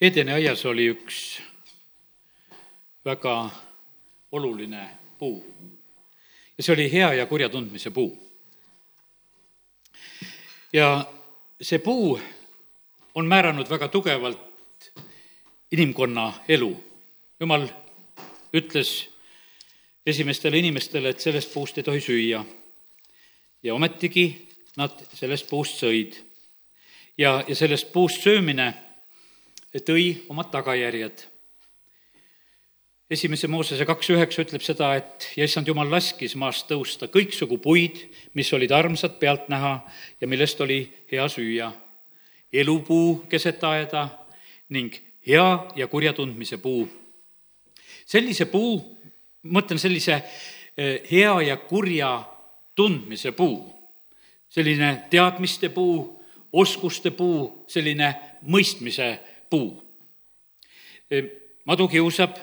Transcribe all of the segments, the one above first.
Edeni aias oli üks väga oluline puu ja see oli hea ja kurja tundmise puu. ja see puu on määranud väga tugevalt inimkonna elu. jumal ütles esimestele inimestele, et sellest puust ei tohi süüa. ja ometigi nad sellest puust sõid. ja, ja sellest puust söömine tõi omad tagajärjed. esimese Moosese kaks üheksa ütleb seda, et ja issand jumal laskis maast tõusta kõiksugu puid, mis olid armsad pealtnäha ja millest oli hea süüa. elupuu keset aeda ning hea ja kurja tundmise puu. sellise puu, mõtlen sellise eh, hea ja kurja tundmise puu, selline teadmiste puu, oskuste puu, selline mõistmise puu. madu kiusab,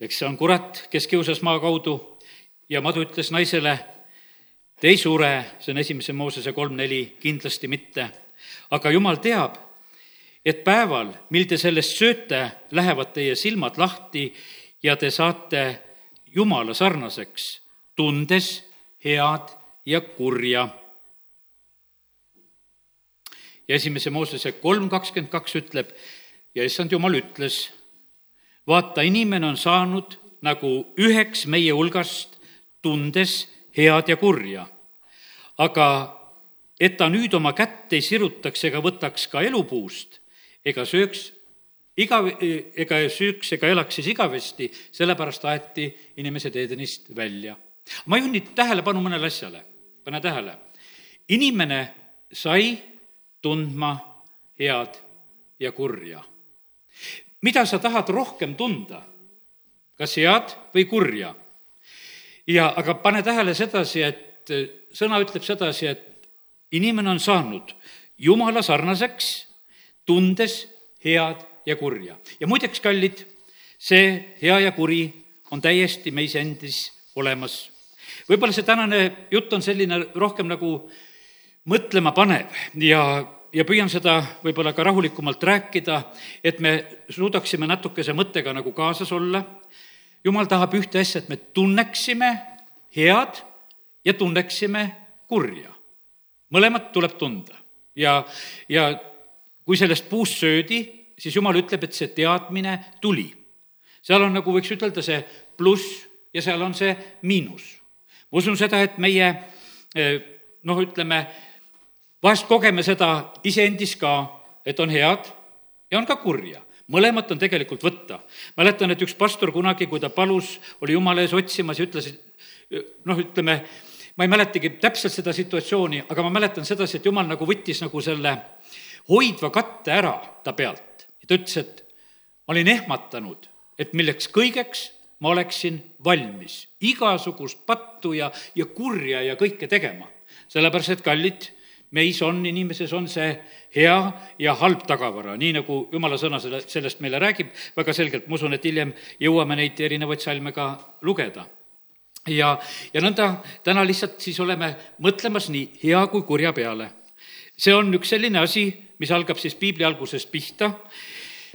eks see on kurat, kes kiusas maa kaudu ja madu ütles naisele, te ei sure, see on esimese Moosese kolm neli, kindlasti mitte. aga jumal teab, et päeval, mil te sellest sööte, lähevad teie silmad lahti ja te saate Jumala sarnaseks, tundes head ja kurja ja esimese Moosese kolm kakskümmend kaks ütleb ja issand jumal ütles, vaata, inimene on saanud nagu üheks meie hulgast, tundes head ja kurja. aga et ta nüüd oma kätt ei sirutaks ega võtaks ka elupuust ega sööks iga, ega süüks ega elaks siis igavesti, sellepärast aeti inimesed Edenist välja. ma juhin nüüd tähelepanu mõnele asjale, pane tähele. inimene sai tundma head ja kurja. mida sa tahad rohkem tunda, kas head või kurja? ja aga pane tähele sedasi, et sõna ütleb sedasi, et inimene on saanud jumala sarnaseks, tundes head ja kurja. ja muideks, kallid, see hea ja kuri on täiesti meis endis olemas. võib-olla see tänane jutt on selline rohkem nagu mõtlema panev ja ja püüan seda võib-olla ka rahulikumalt rääkida, et me suudaksime natukese mõttega nagu kaasas olla. jumal tahab ühte asja, et me tunneksime head ja tunneksime kurja. mõlemat tuleb tunda ja, ja kui sellest puust söödi, siis jumal ütleb, et see teadmine tuli. seal on nagu võiks ütelda see pluss ja seal on see miinus. ma usun seda, et meie eh, noh, ütleme, vahest kogeme seda iseendis ka, et on head ja on ka kurja mõlemat on tegelikult võtta. mäletan, et üks pastor kunagi, kui ta palus, oli jumala ees otsimas ja ütles, noh, ütleme, ma ei mäletagi täpselt seda situatsiooni, aga ma mäletan sedasi, et jumal nagu võttis nagu selle hoidva katte ära ta pealt. ta ütles, et ma olin ehmatanud, et milleks kõigeks ma oleksin valmis igasugust pattu ja, ja kurja ja kõike tegema. sellepärast, et kallid, meis on, inimeses on see hea ja halb tagavara, nii nagu jumala sõna selle, sellest meile räägib väga selgelt, ma usun, et hiljem jõuame neid erinevaid salme ka lugeda. ja, ja nõnda täna lihtsalt siis oleme mõtlemas nii hea kui kurja peale. see on üks selline asi, mis algab siis piibli algusest pihta,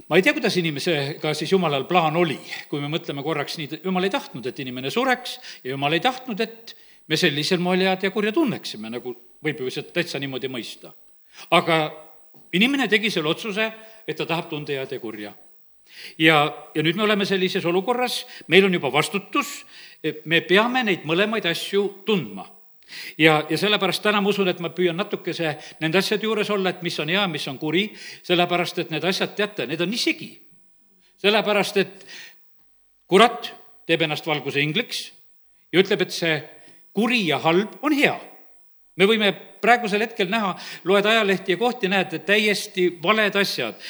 ma ei tea, kuidas inimesega siis jumalal plaan oli, kui me mõtleme korraks nii, jumal ei tahtnud, et inimene sureks ja jumal ei tahtnud, et me sellisel moel head ja kurja tunneksime, nagu võib ju lihtsalt täitsa niimoodi mõista. aga inimene tegi selle otsuse, et ta tahab tunda head ja kurja. ja, ja nüüd me oleme sellises olukorras, meil on juba vastutus, me peame neid mõlemaid asju tundma ja, ja sellepärast täna ma usun, et ma püüan natukese nende asjade juures olla, et mis on hea, mis on kuri, sellepärast et need asjad, teate, need on nii segi. sellepärast, et kurat teeb ennast valguse ingliks ja ütleb, et see kuri ja halb on hea me võime praegusel hetkel näha, loed ajalehti ja kohti, näed, täiesti valed asjad,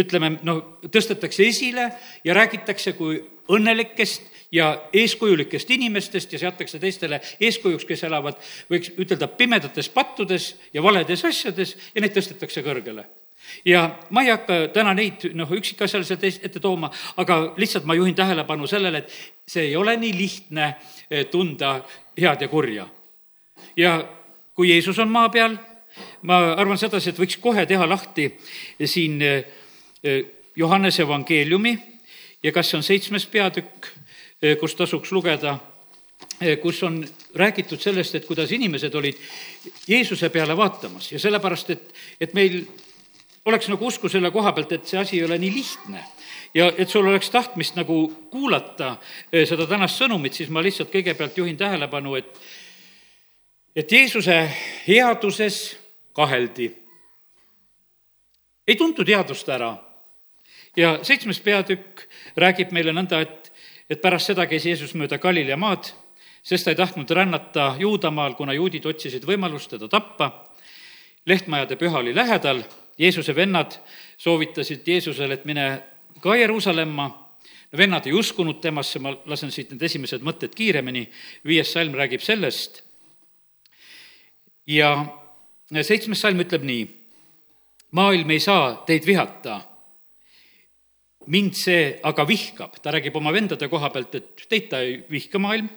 ütleme, noh, tõstetakse esile ja räägitakse kui õnnelikest ja eeskujulikest inimestest ja seatakse teistele eeskujuks, kes elavad, võiks ütelda, pimedates pattudes ja valedes asjades ja neid tõstetakse kõrgele ja ma ei hakka täna neid noh, üksikasjaliselt ette tooma, aga lihtsalt ma juhin tähelepanu sellele, et see ei ole nii lihtne eh, tunda head ja kurja. ja kui Jeesus on maa peal, ma arvan sedasi, et võiks kohe teha lahti siin eh, Johannese evangeeliumi ja kas see on seitsmes peatükk, kus tasuks lugeda, kus on räägitud sellest, et kuidas inimesed olid Jeesuse peale vaatamas. Ja sellepärast, et, et meil oleks nagu usku selle koha pealt, et see asi ei ole nii lihtne. Ja et sul oleks tahtmist nagu kuulata seda tänast sõnumit, siis ma lihtsalt kõigepealt juhin tähelepanu, et, et Jeesuse headuses kaheldi. ei tuntud headust ära. Ja seitsmes peatükk räägib meile nõnda, et, et pärast seda käis Jeesus mööda Galilea maad, sest ta ei tahtnud rännata Juudamaal, kuna juudid otsisid võimalust teda tappa. lehtmajade püha oli lähedal, Jeesuse vennad soovitasid Jeesusele, et mine ka Jeruusalemma, vennad ei uskunud temasse, ma lasen siit need esimesed mõtted kiiremini, viies salm räägib sellest ja seitsmes salm ütleb nii, maailm ei saa teid vihata mind see aga vihkab, ta räägib oma vendade koha pealt, et teid ta ei vihka maailm,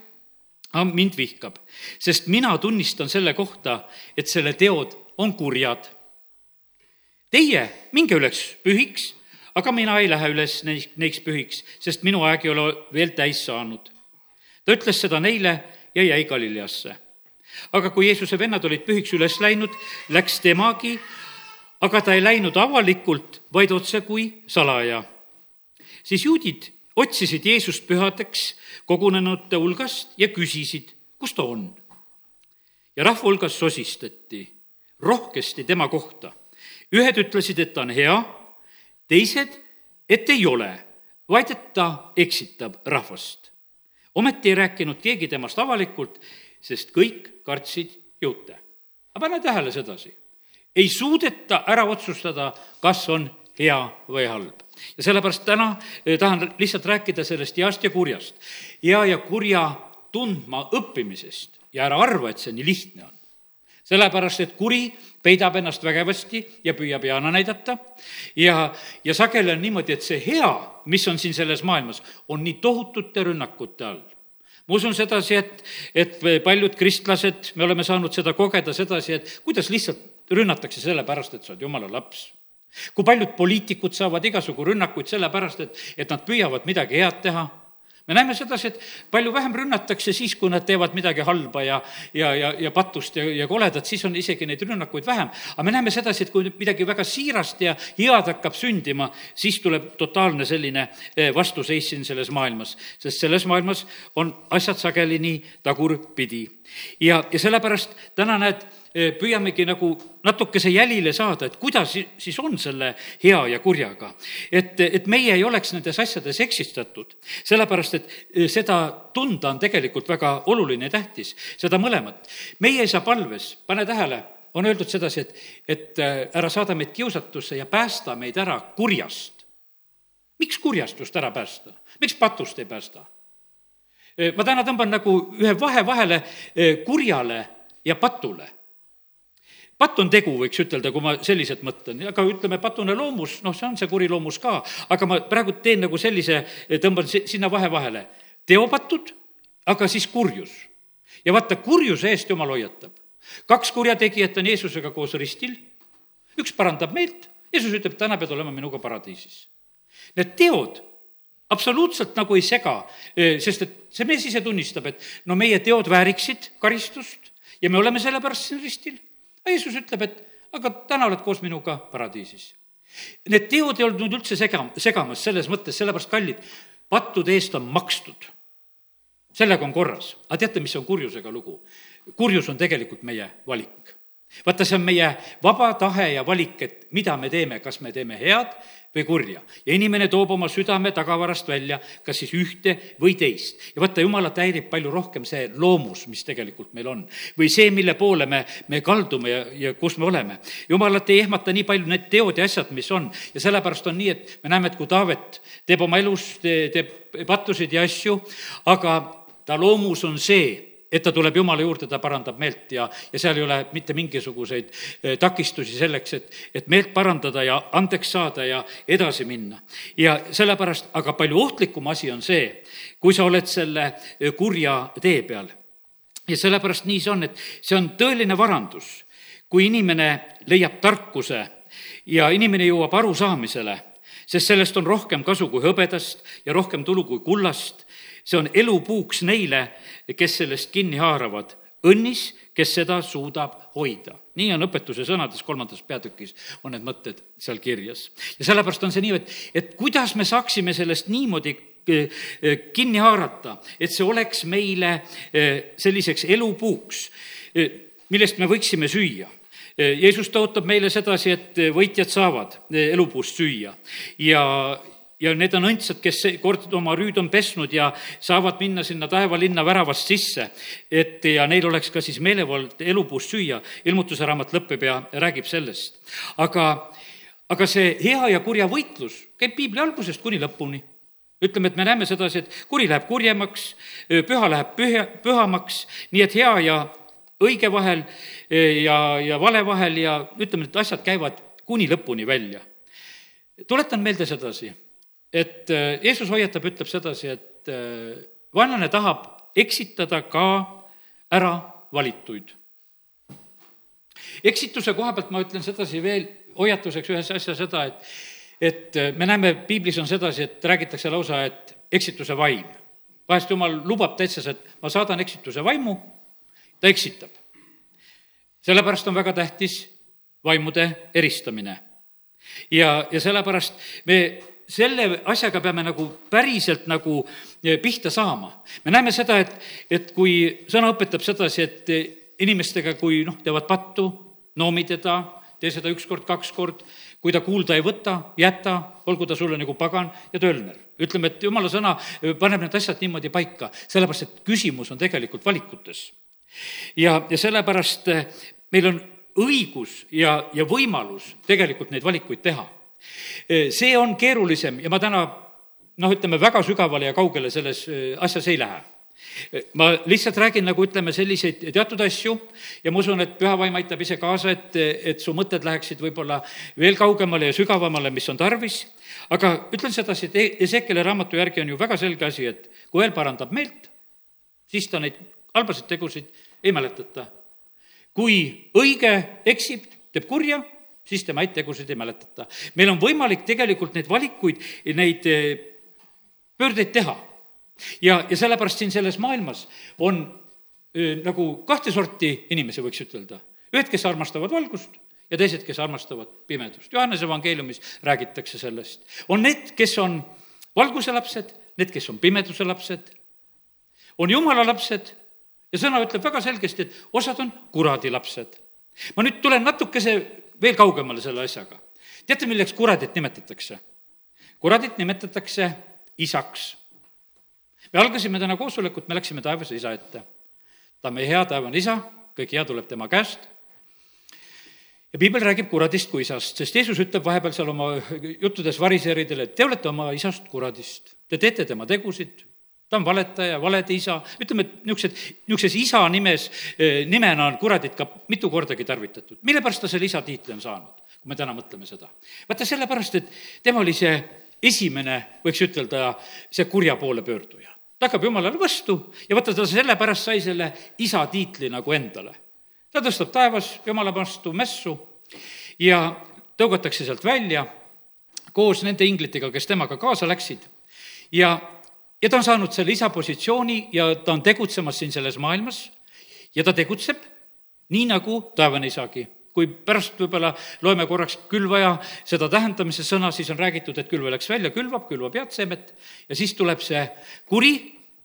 aga mind vihkab, sest mina tunnistan selle kohta, et selle teod on kurjad. Teie minge üles pühiks, aga mina ei lähe üles neiks, neiks pühiks, sest minu aeg ei ole veel täis saanud. ta ütles seda neile ja jäi Galileasse. Aga kui Jeesuse vennad olid pühiks üles läinud, läks temagi, aga ta ei läinud avalikult, vaid otse kui salaja siis juudid otsisid Jeesust pühadeks kogunenute hulgast ja küsisid, kus ta on. ja rahva hulgas sosistati rohkesti tema kohta. ühed ütlesid, et ta on hea, teised, et ei ole, vaid et ta eksitab rahvast. ometi ei rääkinud keegi temast avalikult, sest kõik kartsid juute. aga pane tähele sedasi, ei suudeta ära otsustada, kas on hea või halb ja sellepärast täna eh, tahan lihtsalt rääkida sellest heast ja kurjast. hea ja kurja tundma õppimisest ja ära arva, et see nii lihtne on. sellepärast, et kuri peidab ennast vägevasti ja püüab heana näidata ja, ja sageli on niimoodi, et see hea, mis on siin selles maailmas, on nii tohutute rünnakute all ma usun sedasi, et, et paljud kristlased, me oleme saanud seda kogeda sedasi, et kuidas lihtsalt rünnatakse sellepärast, et sa oled jumala laps. Kui paljud poliitikud saavad igasugu rünnakuid sellepärast, et, et nad püüavad midagi head teha me näeme sedasi, et palju vähem rünnatakse siis, kui nad teevad midagi halba ja, ja, ja, ja patust ja, ja koledat, siis on isegi neid rünnakuid vähem. aga me näeme sedasi, et kui midagi väga siirast ja head hakkab sündima, siis tuleb totaalne selline eh, vastuseis siin selles maailmas, sest selles maailmas on asjad sageli nii tagurpidi. Ja, ja sellepärast täna näed, Eh, püüamegi nagu natukese jälile saada, et kuidas siis on selle hea ja kurjaga. et, et meie ei oleks nendes asjades eksistatud, sellepärast et eh, seda tunda on tegelikult väga oluline ja tähtis, seda mõlemat. meie ei saa palves, pane tähele, on öeldud sedasi, et, et eh, ära saada meid kiusatusse ja päästa meid ära kurjast. miks kurjastust ära päästa, miks patust ei päästa? Ma täna tõmban nagu ühe vahe vahele kurjale ja patule patt on tegu, võiks ütelda, kui ma selliselt mõtlen, aga ütleme, patune loomus, noh, see on see kuri loomus ka, aga ma praegu teen nagu sellise, tõmban sinna vahe vahele. teopatud, aga siis kurjus. ja vaata, kurjuse eest jumal hoiatab. kaks kurjategijat on Jeesusega koos ristil, üks parandab meelt, Jeesus ütleb, täna pead olema minuga paradiisis. Need teod absoluutselt nagu ei sega, sest et see mees ise tunnistab, et no meie teod vääriksid karistust ja me oleme sellepärast siin ristil aga Jeesus ütleb, et aga täna oled koos minuga paradiisis. Need teod ei olnud üldse sega, segamas selles mõttes, sellepärast kallid, pattude eest on makstud. sellega on korras. aga teate, mis on kurjusega lugu? kurjus on tegelikult meie valik. vaata, see on meie vaba tahe ja valik, et mida me teeme, kas me teeme head või kurja. ja inimene toob oma südame tagavarast välja kas siis ühte või teist. ja vaata, jumalat häirib palju rohkem see loomus, mis tegelikult meil on. või see, mille poole me, me kaldume ja, ja kus me oleme. jumalat ei ehmata nii palju need teod ja asjad, mis on. ja sellepärast on nii, et me näeme, et kui Taavet teeb oma elus, teeb pattusid ja asju, aga ta loomus on see, et ta tuleb Jumala juurde, ta parandab meelt ja, ja seal ei ole mitte mingisuguseid eh, takistusi selleks, et, et meelt parandada ja andeks saada ja edasi minna. ja sellepärast, aga palju ohtlikum asi on see, kui sa oled selle eh, kurja tee peal. ja sellepärast nii see on, et see on tõeline varandus, kui inimene leiab tarkuse ja inimene jõuab arusaamisele, sest sellest on rohkem kasu kui hõbedast ja rohkem tulu kui kullast. See on elupuuks neile, kes sellest kinni haaravad. õnnis, kes seda suudab hoida. nii on õpetuse sõnades kolmandas peatükis, on need mõtted seal kirjas. ja sellepärast on see nii, et, et kuidas me saaksime sellest niimoodi eh, eh, kinni haarata, et see oleks meile eh, selliseks elupuuks, millest me võiksime süüa Jeesus tõotab meile sedasi, et võitjad saavad elupuust süüa ja, ja need on õndsad, kes kord oma rüüd on pesnud ja saavad minna sinna taevalinna väravast sisse. et ja neil oleks ka siis meelevald elupuust süüa, ilmutuse raamat lõpeb ja räägib sellest. aga, aga see hea ja kurja võitlus käib piibli algusest kuni lõpuni ütleme, et me näeme sedasi, et kuri läheb kurjemaks, püha läheb püha, pühamaks, nii et hea ja õige vahel eh, ja, ja vale vahel ja ütleme, et asjad käivad kuni lõpuni välja. tuletan meelde sedasi, et eh, Jeesus hoiatab, ütleb sedasi, et eh, vaenlane tahab eksitada ka ära valituid. eksituse koha pealt ma ütlen sedasi veel hoiatuseks ühes asja seda, et et me näeme, piiblis on sedasi, et räägitakse lausa, et eksituse vaim. vahest jumal lubab täitsa, et ma saadan eksituse vaimu ta eksitab. sellepärast on väga tähtis vaimude eristamine. ja, ja sellepärast me selle asjaga peame nagu päriselt nagu eh, pihta saama. me näeme seda, et, et kui sõna õpetab sedasi, et inimestega, kui noh, teevad pattu, noomi teda, tee seda üks kord, kaks kord, kui ta kuulda ei võta, jäta, olgu ta sulle nagu pagan ja tölner. ütleme, et jumala sõna paneb need asjad niimoodi paika, sellepärast et küsimus on tegelikult valikutes ja, ja sellepärast eh, meil on õigus ja, ja võimalus tegelikult neid valikuid teha. See on keerulisem ja ma täna noh, ütleme väga sügavale ja kaugele selles eh, asjas ei lähe ma lihtsalt räägin nagu ütleme, selliseid teatud asju ja ma usun, et püha vaim aitab ise kaasa, et, et su mõtted läheksid võib-olla veel kaugemale ja sügavamale, mis on tarvis. aga ütlen sedasi, et Ezekeli raamatu järgi on ju väga selge asi, et kui õel parandab meelt, siis ta neid halbasid tegusid ei mäletata. kui õige eksib, teeb kurja, siis tema häid tegusid ei mäletata. meil on võimalik tegelikult neid valikuid, neid eh, pöördeid teha. ja, ja sellepärast siin selles maailmas on öö, eh, nagu kahte sorti inimesi, võiks ütelda. ühed, kes armastavad valgust ja teised, kes armastavad pimedust. Johannese evangeeliumis räägitakse sellest. on need, kes on valguse lapsed, need, kes on pimeduse lapsed, on jumala lapsed ja sõna ütleb väga selgesti, et osad on kuradi lapsed. ma nüüd tulen natukese veel kaugemale selle asjaga. teate, milleks kuradit nimetatakse? kuradit nimetatakse isaks. me algasime täna koosolekut, me läksime taevase isa ette. ta on meie hea taevane isa, kõik hea tuleb tema käest ja piibel räägib kuradist kui isast, sest Jeesus ütleb vahepeal seal oma juttudes variseeridele, et te olete oma isast kuradist. Te teete tema tegusid, ta on valetaja, valede isa, ütleme, et niisugused, niisuguses isa nimes, eh, nimena on kuradit ka mitu kordagi tarvitatud. mille pärast ta selle isa tiitli on saanud, kui me täna mõtleme seda? vaata sellepärast, et tema oli see esimene, võiks ütelda, see kurja poole pöörduja. ta hakkab jumalale vastu ja vaata, ta sellepärast sai selle isa tiitli nagu endale. ta tõstab taevas jumala vastu mässu ja tõugatakse sealt välja koos nende inglitega, kes temaga kaasa läksid ja ja ta on saanud selle isa positsiooni ja ta on tegutsemas siin selles maailmas. Ja ta tegutseb nii, nagu taevane isagi. Kui pärast võib-olla loeme korraks külvaja seda tähendamise sõna, siis on räägitud, et külv läks välja, külvab, külvab head seemet. Ja siis tuleb see kuri,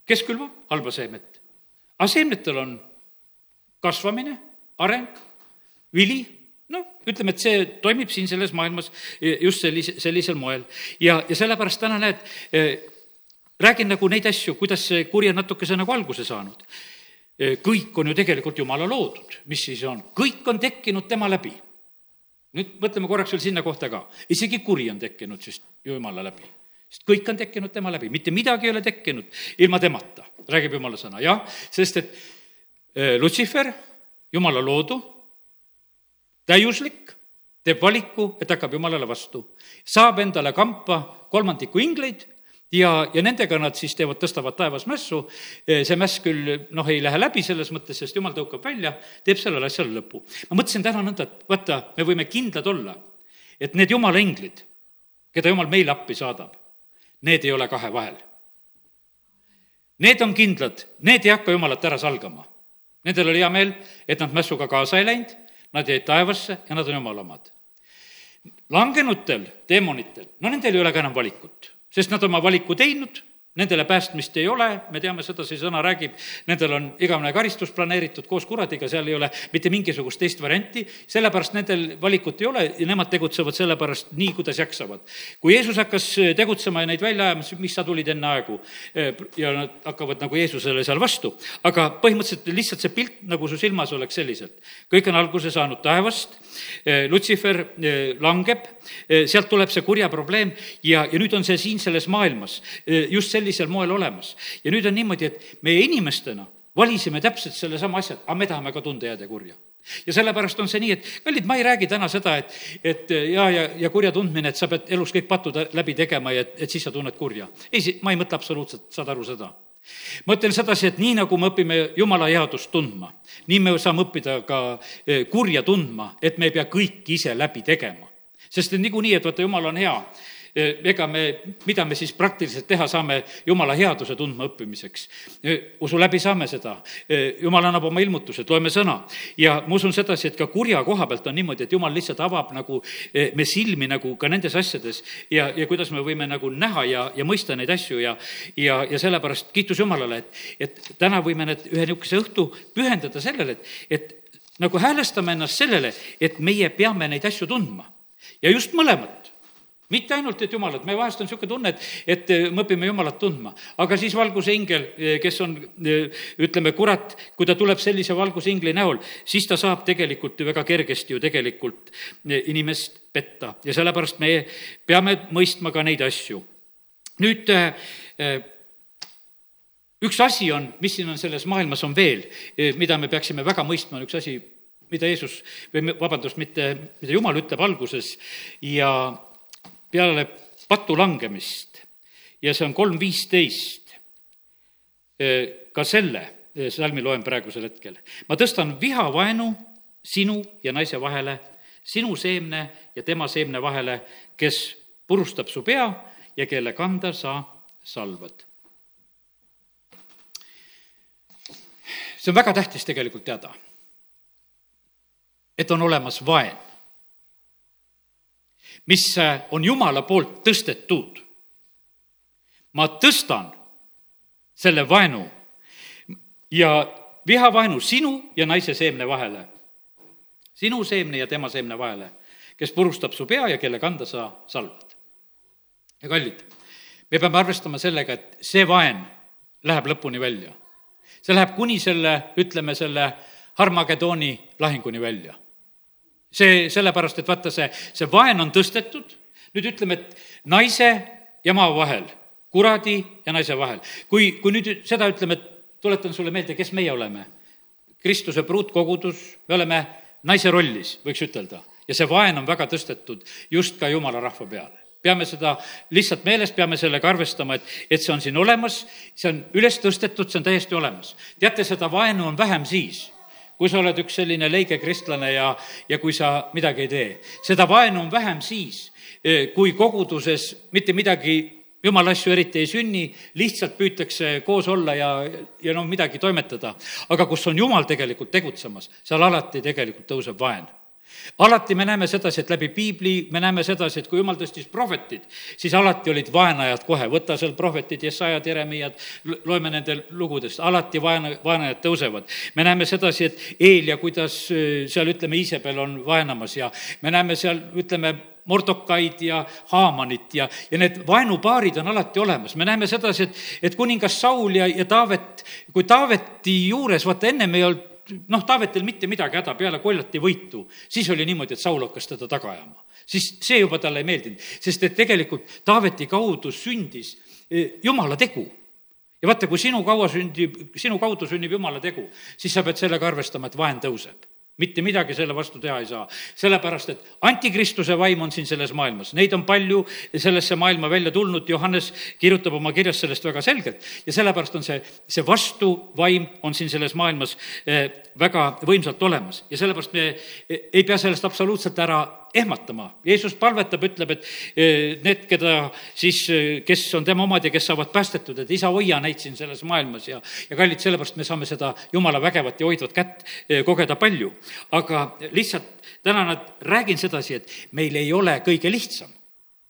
kes külvab? Halba seemet. aga seemnetel on kasvamine, areng, vili, noh, ütleme, et see toimib siin selles maailmas just sellise, sellisel moel. ja, ja sellepärast täna näed, räägin nagu neid asju, kuidas see kuri on natukese nagu alguse saanud. kõik on ju tegelikult Jumala loodud, mis siis on, kõik on tekkinud tema läbi. nüüd mõtleme korraks veel sinna kohta ka, isegi kuri on tekkinud siis Jumala läbi sest kõik on tekkinud tema läbi, mitte midagi ei ole tekkinud ilma temata, räägib jumala sõna, jah, sest et Lutsifer, jumala loodu, täiuslik, teeb valiku, et hakkab jumalale vastu. saab endale kampa kolmandiku ingleid ja, ja nendega nad siis teevad, tõstavad taevas mässu, see mäss küll noh, ei lähe läbi selles mõttes, sest jumal tõukab välja, teeb sellele asjale lõpu. ma mõtlesin täna nõnda, et vaata, me võime kindlad olla, et need jumala inglid, keda jumal meile appi saadab, need ei ole kahe vahel. Need on kindlad, need ei hakka jumalat ära salgama. Nendel oli hea meel, et nad mässuga kaasa ei läinud, nad jäid taevasse ja nad on jumala omad. langenutel teemonitel, no nendel ei ole ka enam valikut, sest nad oma valiku teinud Nendele päästmist ei ole, me teame seda, see sõna räägib, nendel on igavene karistus planeeritud koos kuradiga, seal ei ole mitte mingisugust teist varianti, sellepärast nendel valikut ei ole ja nemad tegutsevad sellepärast nii, kuidas jaksavad. kui Jeesus hakkas tegutsema ja neid välja ajama, siis mis sa tulid enne aegu ja nad hakkavad nagu Jeesusele seal vastu, aga põhimõtteliselt lihtsalt see pilt nagu su silmas oleks selliselt. kõik on alguse saanud taevast, Lutsifer langeb, sealt tuleb see kurja probleem ja, ja nüüd on see siin selles maailmas just selline sellisel moel olemas. ja nüüd on niimoodi, et meie inimestena valisime täpselt sellesama asja, aga me tahame ka tunda head ja kurja ja sellepärast on see nii, et kallid, ma ei räägi täna seda, et, et ja, ja, ja kurja tundmine, et sa pead elus kõik patud läbi tegema ja et, et siis sa tunned kurja. ei, ma ei mõtle absoluutselt, saad aru seda. ma ütlen sedasi, et nii nagu me õpime jumala headust tundma, nii me saame õppida ka eh, kurja tundma, et me ei pea kõike ise läbi tegema. sest et niikuinii, et vaata, jumal on hea ega me, mida me siis praktiliselt teha saame Jumala headuse tundma õppimiseks? usu läbi saame seda, Jumal annab oma ilmutused, loeme sõna. Ja ma usun sedasi, et ka kurja koha pealt on niimoodi, et Jumal lihtsalt avab nagu me silmi nagu ka nendes asjades ja, ja kuidas me võime nagu näha ja, ja mõista neid asju ja, ja, ja sellepärast kiitus Jumalale, et, et täna võime need ühe niisuguse õhtu pühendada sellele, et, et nagu häälestame ennast sellele, et meie peame neid asju tundma. Ja just mõlemat mitte ainult, et Jumalat, me vahest on niisugune tunne, et, et eh, me õpime Jumalat tundma, aga siis valguse ingel, eh, kes on, eh, ütleme, kurat, kui ta tuleb sellise valgusingli näol, siis ta saab tegelikult ju väga kergesti ju tegelikult inimest petta ja sellepärast me peame mõistma ka neid asju. nüüd üks asi on, mis siin on selles maailmas, on veel, mida me peaksime väga mõistma, on üks asi, mida Jeesus või vabandust, mitte, mida Jumal ütleb alguses ja peale patu langemist ja see on kolm viisteist. ka selle salmi loen praegusel hetkel. ma tõstan vihavaenu sinu ja naise vahele, sinu seemne ja tema seemne vahele, kes purustab su pea ja kelle kanda sa salvad. see on väga tähtis tegelikult teada, et on olemas vaen mis äh, on Jumala poolt tõstetud. ma tõstan selle vaenu ja vihavaenu sinu ja naise seemne vahele. sinu seemne ja tema seemne vahele, kes purustab su pea ja kelle kanda sa salvad. ja kallid, me peame arvestama sellega, et see vaen läheb lõpuni välja. see läheb kuni selle, ütleme selle Harmagedooni lahinguni välja see sellepärast, et vaata, see, see vaen on tõstetud, nüüd ütleme, et naise ja maa vahel, kuradi ja naise vahel. kui, kui nüüd seda ütleme, et tuletan sulle meelde, kes meie oleme. Kristuse pruutkogudus, me oleme naise rollis, võiks ütelda. ja see vaen on väga tõstetud just ka jumala rahva peale peame seda lihtsalt meeles, peame sellega arvestama, et, et see on siin olemas, see on üles tõstetud, see on täiesti olemas. teate, seda vaenu on vähem siis, kui sa oled üks selline leige kristlane ja, ja kui sa midagi ei tee. seda vaenu on vähem siis, eh, kui koguduses mitte midagi jumala asju eriti ei sünni, lihtsalt püütakse koos olla ja, ja noh, midagi toimetada. aga kus on jumal tegelikult tegutsemas, seal alati tegelikult tõuseb vaen alati me näeme sedasi, et läbi piibli me näeme sedasi, et kui jumal tõstis prohvetid, siis alati olid vaenajad kohe, võta seal prohvetid, Jesaja, Jeremiad, loeme nende lugudest, alati vaena, vaenajad tõusevad. me näeme sedasi, et Eelia, kuidas äh, seal ütleme, Iisabel on vaenamas ja me näeme seal, ütleme, Mordokaid ja Haamanit ja, ja need vaenupaarid on alati olemas. me näeme sedasi, et, et kuningas Saul ja, ja Taavet, kui Taaveti juures, vaata ennem ei olnud noh, Taavetil mitte midagi häda, peale koljati võitu, siis oli niimoodi, et Saul hakkas teda taga ajama. siis see juba talle ei meeldinud, sest et tegelikult Taaveti kaudu sündis e, jumala tegu. Ja vaata, kui sinu kaua sündib, sinu kaudu sünnib jumala tegu, siis sa pead sellega arvestama, et vaen tõuseb mitte midagi selle vastu teha ei saa. sellepärast, et antikristuse vaim on siin selles maailmas, neid on palju sellesse maailma välja tulnud, Johannes kirjutab oma kirjas sellest väga selgelt. Ja sellepärast on see, see vastuvaim on siin selles maailmas eh, väga võimsalt olemas. Ja sellepärast me eh, ei pea sellest absoluutselt ära ehmatama. Jeesus palvetab, ütleb, et eh, need, keda siis, eh, kes on tema omad ja kes saavad päästetud, et isa, hoia neid siin selles maailmas ja, ja kallid, sellepärast me saame seda jumala vägevat ja hoidvat kätt eh, kogeda palju. aga lihtsalt täna nad, räägin sedasi, et meil ei ole kõige lihtsam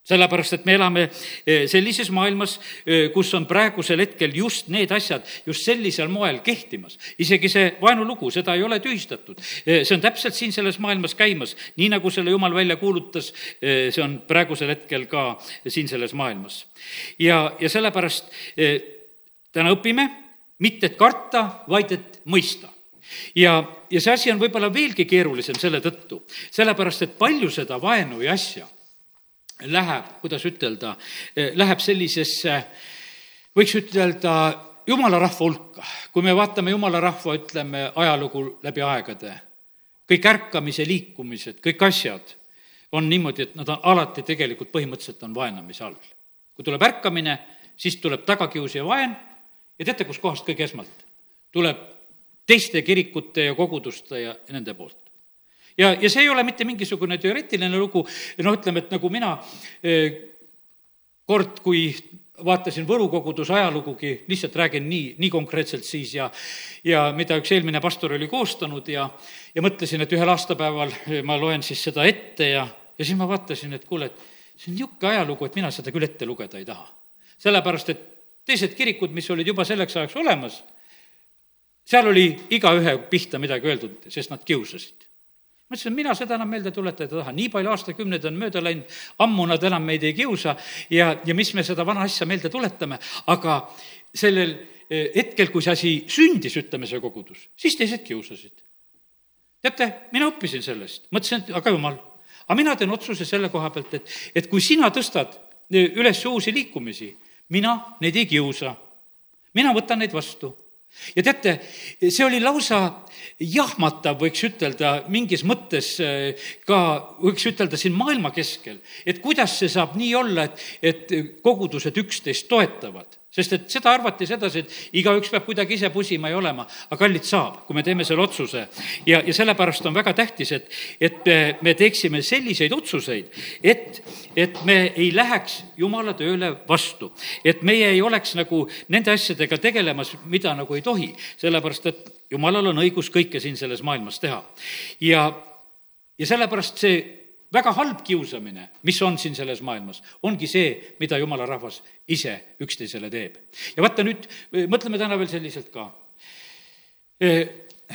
sellepärast, et me elame eh, sellises maailmas, eh, kus on praegusel hetkel just need asjad just sellisel moel kehtimas. isegi see vaenulugu, seda ei ole tühistatud. Eh, see on täpselt siin selles maailmas käimas, nii nagu selle jumal välja kuulutas, see on praegusel hetkel ka siin selles maailmas. ja, ja sellepärast täna õpime mitte et karta, vaid et mõista ja, ja see asi on võib-olla veelgi keerulisem selle tõttu, sellepärast et palju seda vaenu ja asja läheb, kuidas ütelda, eh, läheb sellisesse, võiks ütelda, jumala rahva hulka. kui me vaatame jumala rahva, ütleme, ajalugu läbi aegade, kõik ärkamise liikumised, kõik asjad on niimoodi, et nad on alati tegelikult põhimõtteliselt on vaenamise all. kui tuleb ärkamine, siis tuleb tagakius ja vaen ja teate, kuskohast kõige esmalt? tuleb teiste kirikute ja koguduste ja nende poolt ja, ja see ei ole mitte mingisugune teoreetiline lugu, noh, ütleme, et nagu mina eh, kord, kui vaatasin Võru koguduse ajalugugi, lihtsalt räägin nii, nii konkreetselt siis ja ja mida üks eelmine pastor oli koostanud ja, ja mõtlesin, et ühel aastapäeval ma loen siis seda ette ja, ja siis ma vaatasin, et kuule, et see on niisugune ajalugu, et mina seda küll ette lugeda ei taha. sellepärast, et teised kirikud, mis olid juba selleks ajaks olemas, seal oli igaühe pihta midagi öeldud, sest nad kiusasid ma ütlesin, mina seda enam meelde tuletada ei taha, nii palju aastakümneid on mööda läinud, ammu nad enam meid ei kiusa ja, ja mis me seda vana asja meelde tuletame, aga sellel eh, hetkel, kui see asi sündis, ütleme, see kogudus, siis teised kiusasid. teate, mina õppisin sellest, mõtlesin, et aga jumal, aga mina teen otsuse selle koha pealt, et, et kui sina tõstad eh, üles uusi liikumisi, mina neid ei kiusa. mina võtan neid vastu ja teate, see oli lausa jahmatav, võiks ütelda, mingis mõttes eh, ka, võiks ütelda siin maailma keskel, et kuidas see saab nii olla, et, et kogudused üksteist toetavad sest et seda arvati sedasi, et igaüks peab kuidagi ise pusima ja olema, aga kallid saab, kui me teeme selle otsuse. ja, ja sellepärast on väga tähtis, et, et me teeksime selliseid otsuseid, et, et me ei läheks jumala tööle vastu. et meie ei oleks nagu nende asjadega tegelemas, mida nagu ei tohi, sellepärast et jumalal on õigus kõike siin selles maailmas teha. ja, ja sellepärast see väga halb kiusamine, mis on siin selles maailmas, ongi see, mida jumala rahvas ise üksteisele teeb. ja vaata nüüd, mõtleme täna veel selliselt ka.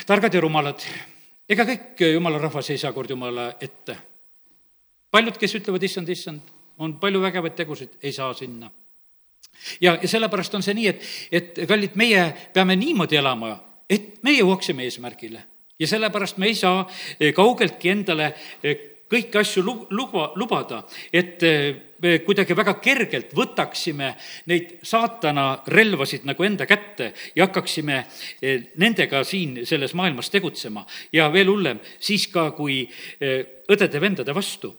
targad ja rumalad, ega kõik jumala rahvas ei saa kord jumala ette. paljud, kes ütlevad, issand, issand, on palju vägevaid tegusid, ei saa sinna ja, ja sellepärast on see nii, et, et kallid, meie peame niimoodi elama, et me jõuaksime eesmärgile ja sellepärast me ei saa kaugeltki endale kõiki asju lu-, luba, lubada, et eh, me kuidagi väga kergelt võtaksime neid saatana relvasid nagu enda kätte ja hakkaksime eh, nendega siin selles maailmas tegutsema. ja veel hullem, siis ka kui eh, õdede-vendade vastu.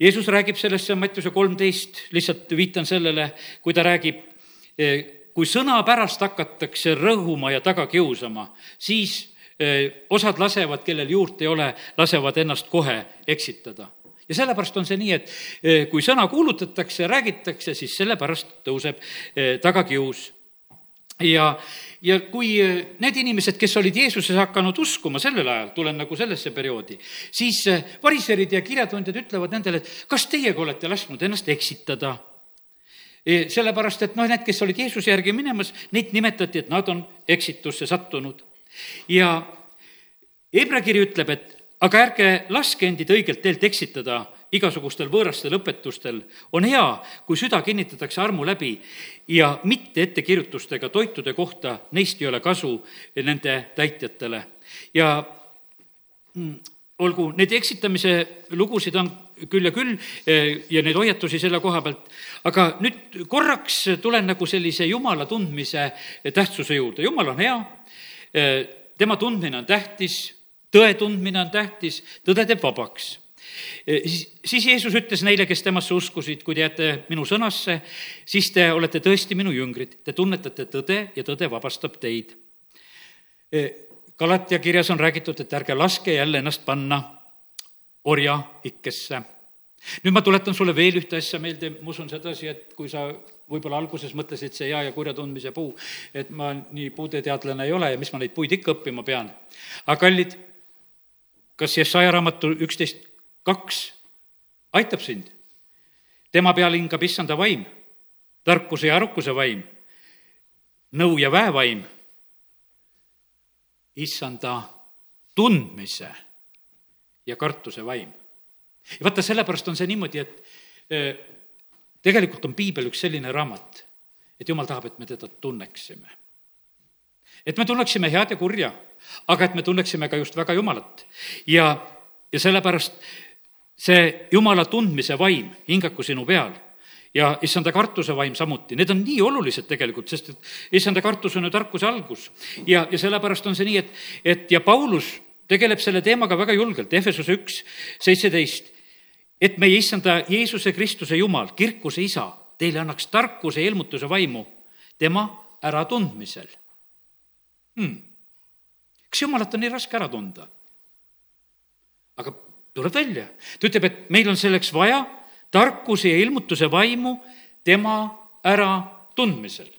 Jeesus räägib sellest, see on Mattiuse kolmteist, lihtsalt viitan sellele, kui ta räägib, kui sõna pärast hakatakse rõhuma ja taga kiusama, siis osad lasevad, kellel juurt ei ole, lasevad ennast kohe eksitada. ja sellepärast on see nii, et kui sõna kuulutatakse, räägitakse, siis sellepärast tõuseb tagakius. ja, ja kui need inimesed, kes olid Jeesuses hakanud uskuma sellel ajal, tulen nagu sellesse perioodi, siis variserid ja kirjatundjad ütlevad nendele, et kas teiegi olete lasknud ennast eksitada sellepärast, et noh, need, kes olid Jeesuse järgi minemas, neid nimetati, et nad on eksitusse sattunud ja Hebra kiri ütleb, et aga ärge laske endid õigelt teelt eksitada igasugustel võõrastel õpetustel. on hea, kui süda kinnitatakse armu läbi ja mitte ettekirjutustega toitude kohta, neist ei ole kasu nende täitjatele. ja mm, olgu, neid eksitamise lugusid on küll ja küll eh, ja neid hoiatusi selle koha pealt, aga nüüd korraks tulen nagu sellise jumala tundmise tähtsuse juurde, jumal on hea tema tundmine on tähtis, tõe tundmine on tähtis, tõde teeb vabaks. E, siis, siis Jeesus ütles neile, kes temasse uskusid, kui te jääte minu sõnasse, siis te olete tõesti minu jüngrid, te tunnetate tõde ja tõde vabastab teid. E, Galatia kirjas on räägitud, et ärge laske jälle ennast panna orjaikkesse. Nüüd ma tuletan sulle veel ühte asja meelde, ma usun sedasi, et kui sa võib-olla alguses mõtlesid see hea ja kurja tundmise puu, et ma nii puudeteadlane ei ole ja mis ma neid puid ikka õppima pean. aga kallid, kas Jesaja raamatu üksteist kaks aitab sind? tema peal hingab issanda vaim, tarkuse ja arukuse vaim, nõu ja väevaim, issanda tundmise ja kartuse vaim. Ja vaata, sellepärast on see niimoodi, et eh, tegelikult on piibel üks selline raamat, et jumal tahab, et me teda tunneksime. et me tunneksime head ja kurja, aga et me tunneksime ka just väga Jumalat. ja, ja sellepärast see Jumala tundmise vaim hingaku sinu peal ja issanda kartuse vaim samuti, need on nii olulised tegelikult, sest et issanda kartus on ju tarkuse algus. ja, ja sellepärast on see nii, et, et ja Paulus tegeleb selle teemaga väga julgelt, Efesuse üks, seitseteist, et meie issanda Jeesuse Kristuse Jumal, kirkuse isa, teile annaks tarkuse ja ilmutuse vaimu tema äratundmisel. Hmm.. kas Jumalat on nii raske ära tunda? aga tuleb välja, ta ütleb, et meil on selleks vaja tarkuse ja ilmutuse vaimu tema äratundmisel.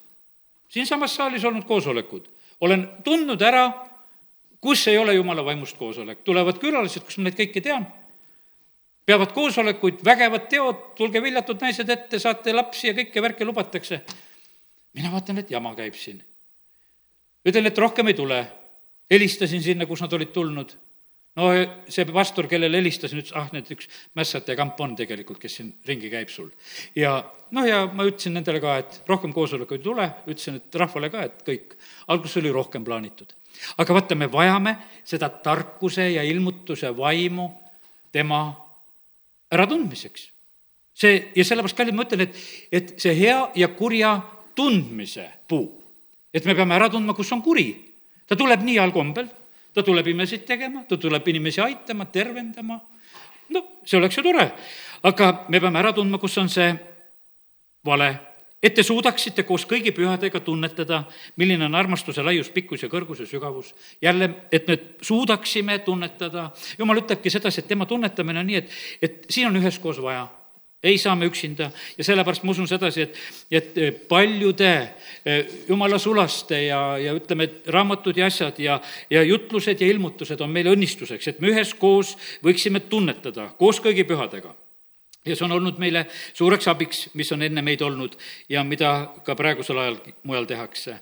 siinsamas saalis olnud koosolekud, olen tundnud ära kus ei ole jumala vaimust koosolek, tulevad külalised, kus ma neid kõiki tean, peavad koosolekuid, vägevad teod, tulge viljatud naised ette, saate lapsi ja kõike värki lubatakse. mina vaatan, et jama käib siin. ütlen, et rohkem ei tule. helistasin sinna, kus nad olid tulnud. no see pastor, kellele helistasin, ütles, ah, need üks mässate kamp on tegelikult, kes siin ringi käib sul. ja noh, ja ma ütlesin nendele ka, et rohkem koosolekuid ei tule, ütlesin, et rahvale ka, et kõik. alguses oli rohkem plaanitud aga vaata, me vajame seda tarkuse ja ilmutuse vaimu tema äratundmiseks. see, ja sellepärast, kallid, ma ütlen, et, et see hea ja kurja tundmise puu, et me peame ära tundma, kus on kuri. ta tuleb nii heal kombel, ta tuleb imesid tegema, ta tuleb inimesi aitama, tervendama, noh, see oleks ju tore. aga me peame ära tundma, kus on see vale et te suudaksite koos kõigi pühadega tunnetada, milline on armastuse laius, pikkus ja kõrgus ja sügavus. jälle, et me suudaksime tunnetada, jumal ütlebki sedasi, et tema tunnetamine on nii, et, et siin on üheskoos vaja. Ei saa me üksinda. Ja sellepärast ma usun sedasi, et, et paljude eh, jumala sulaste ja, ja ütleme, et raamatud ja asjad ja, ja jutlused ja ilmutused on meile õnnistuseks, et me üheskoos võiksime tunnetada koos kõigi pühadega ja see on olnud meile suureks abiks, mis on enne meid olnud ja mida ka praegusel ajal mujal tehakse.